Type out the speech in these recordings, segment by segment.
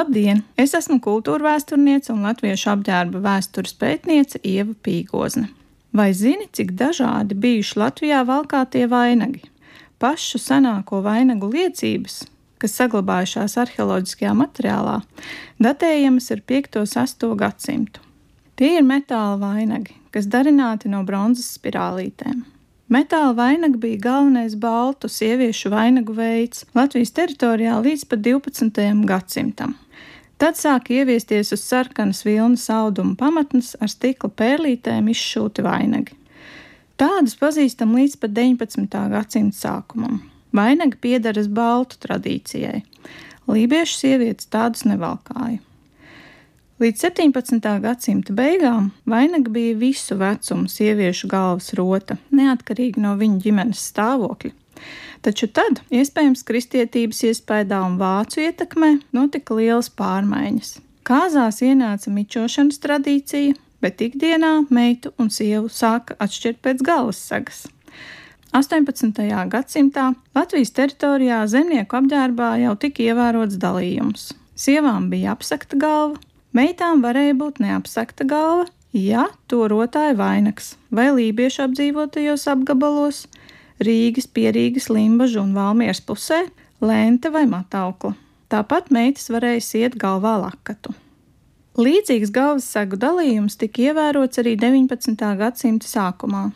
Labdien! Es esmu kultūra vēsturniece un latviešu apģērba vēstures pētniece Ieva Pīgozne. Vai zini, cik dažādi bijuši Latvijā valkātie vainagi? Pašu senāko vainagu liecības, kas saglabājušās arheoloģiskajā materiālā, datējamas ar 5. un 6. gadsimtu. Tie ir metāla vainagi, kas darināti no bronzas spirālītēm. Metāla vainaga bija galvenais baltu sieviešu vainagu veids Latvijas teritorijā līdz pat 12. gadsimtam. Tad sāka ieviesties uz sarkanas vilnas auduma pamatnes ar stikla pērlītēm izšūti vainagi. Tādus pazīstam līdz pat 19. gadsimta sākumam. Vainagi piedaras baltu tradīcijai. Lībiešu sievietes tādus nevalkāja. Līdz 17. gadsimta beigām vainaga bija visu vecumu sieviešu galvas rota, neatkarīgi no viņu ģimenes stāvokļa. Taču tad, iespējams, kristietības iespējā un vācu ietekmē, notika lielas pārmaiņas. Kāzās ienāca mičošanas tradīcija, bet ikdienā meitu un sievu sāka atšķirt pēc galvas sagas. 18. gadsimtā Latvijas teritorijā zemnieku apģērbā jau tika ievērots dalījums. Sievām bija apsakta galva, Meitām varēja būt neapsakta galva, ja to rotāja vainags vai lībiešu apdzīvotajos apgabalos, Rīgas, Pierīgas, Limbažu un Valmieras pusē, lente vai mataukla. Tāpat meitas varēja iet galvā lakatu. Līdzīgs galvas segu dalījums tika ievērots arī 19. gadsimta sākumā,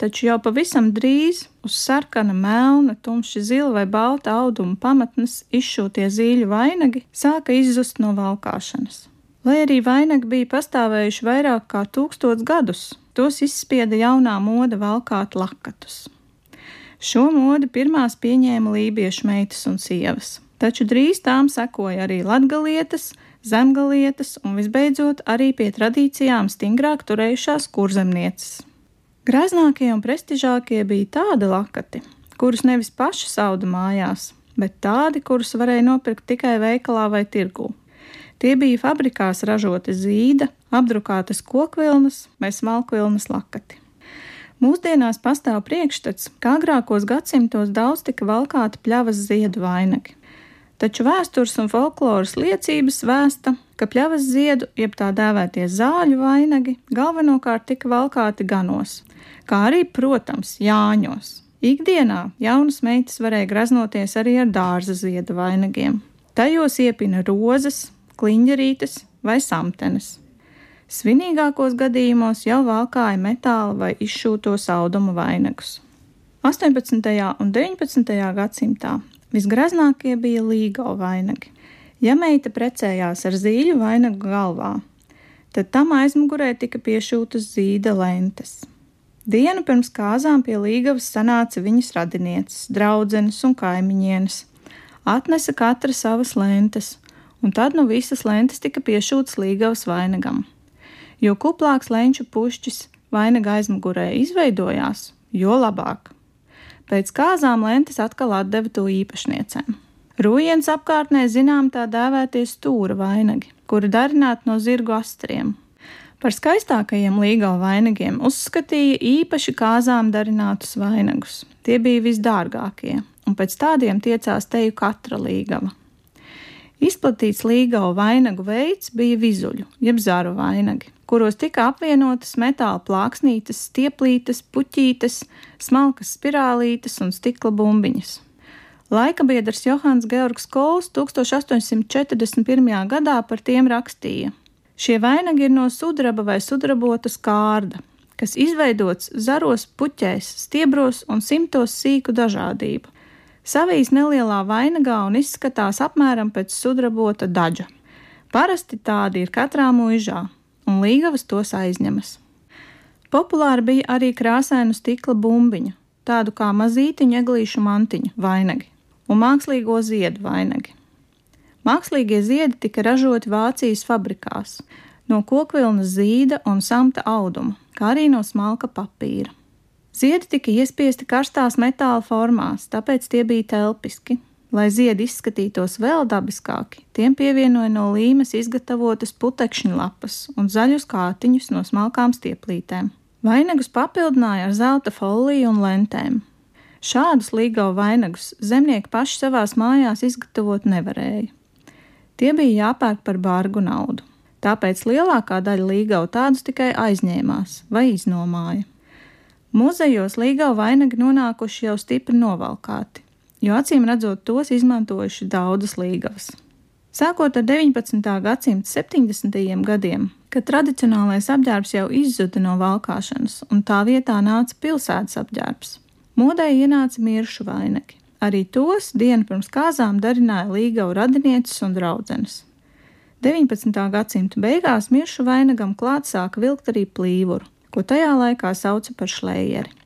taču jau pavisam drīz uz sarkana, melna, tumši zila vai balta auduma pamatnes izšūtie zīļu vainagi sāka izzust no valkāšanas. Lai arī vainagi bija pastāvējuši vairāk kā tūkstots gadus, tos izspieda jaunā moda valkāt lakatus. Šo modi pirmās pieņēma lībiešu meitas un sievas, taču drīz tām sekoja arī latgalietas, zemgalietas un visbeidzot arī pie tradīcijām stingrāk turējušās kurzemnieces. Graznākie un prestižākie bija tādi lakati, kurus nevis paši sauda mājās, bet tādi, kurus varēja nopirkt tikai veikalā vai tirgū. Tie bija fabrikās ražoti zīda, apdrukātas kokvilnas vai smalkvilnas lakati. Mūsdienās pastāv priekšstats, ka agrākos gadsimtos daudz tika valkāti pļavas ziedu vainagi. Taču vēstures un folkloras liecības vēsta, ka pļavas ziedu, jeb tā dēvētie zāļu vainagi, galvenokārt tika valkāti ganos, kā arī, protams, jāņos. Ikdienā jaunas meitas varēja graznoties arī ar dārza ziedu vainagiem. Tajos iepina rozes, kliņģerītes vai samtenes. Svinīgākos gadījumos jau valkāja metāla vai izšūto audumu vainagus. 18. un 19. gadsimtā visgraznākie bija līgo vainagi. Ja meita precējās ar zīļu vainagu galvā, tad tam aizmugurē tika piešūtas zīda lentes. Dienu pirms kāzām pie līgavas sanāca viņas radinieces, draudzenes un kaimiņienes. Atnesa katra savas lentes, un tad no visas lentes tika piešūts līgavas vainagam. Jo kuplāks lenču pušķis vainaga aizmugurē izveidojās, jo labāk. Pēc kāzām lentes atkal atdeva to īpašniecēm. Rūjienas apkārtnē zinām tā dēvētie stūra vainagi, kuri darināti no zirgu astriem. Par skaistākajiem līgava vainagiem uzskatīja īpaši kāzām darinātus vainagus. Tie bija visdārgākie, un pēc tādiem tiecās teju katra līgava. Izplatīts līgava vainagu veids bija vizuļu, jeb zāru vainagi, kuros tika apvienotas metāla plāksnītes, stieplītes, puķītes, smalkas spirālītes un stikla bumbiņas. Laika biedrs Johans Georgs Kols 1841. gadā par tiem rakstīja: Šie vainagi ir no sudraba vai sudrabotas kārda, kas izveidots zaros, puķēs, stiebros un simtos sīku dažādību, savijas nelielā vainagā un izskatās apmēram pēc sudrabota daļa. Parasti tādi ir katrā mūžā, un līgavas tos aizņemas. Populāri bija arī krāsainu stikla bumbiņu, tādu kā mazītiņu eglīšu mantiņu vainagi un mākslīgo ziedu vainagi. Mākslīgie ziedi tika ražoti Vācijas fabrikās no kokvilnas zīda un samta auduma, kā arī no smalka papīra. Ziedi tika iespiesti karstās metāla formās, tāpēc tie bija telpiski. Lai ziedi izskatītos vēl dabiskāki, tiem pievienoja no līmes izgatavotas putekšņa lapas un zaļus kātiņus no smalkām stieplītēm. Vainagus papildināja ar zelta foliju un lentēm. Šādus līgau vainagus zemnieki paši savās mājās izgatavot nevarēja. Tie bija jāpērk par bargu naudu. Tāpēc lielākā daļa līgavu tādus tikai aizņēmās vai iznomāja. Muzejos līgavu vainagi nonākuši jau stipri novalkāti, jo acīm redzot tos izmantojuši daudzas līgavas. Sākot ar 19. gadsimta 70. gadiem, kad tradicionālais apģērbs jau izzuda no valkāšanas, un tā vietā nāca pilsētas apģērbs, modē ienāca miršu vainagi. Arī tos dienu pirms kāzām darināja līgavu radinieces un draudzenes. 19. gadsimta beigās miršu vainagam klāt sāka vilkt arī plīvuru, ko tajā laikā sauca par šlējeri.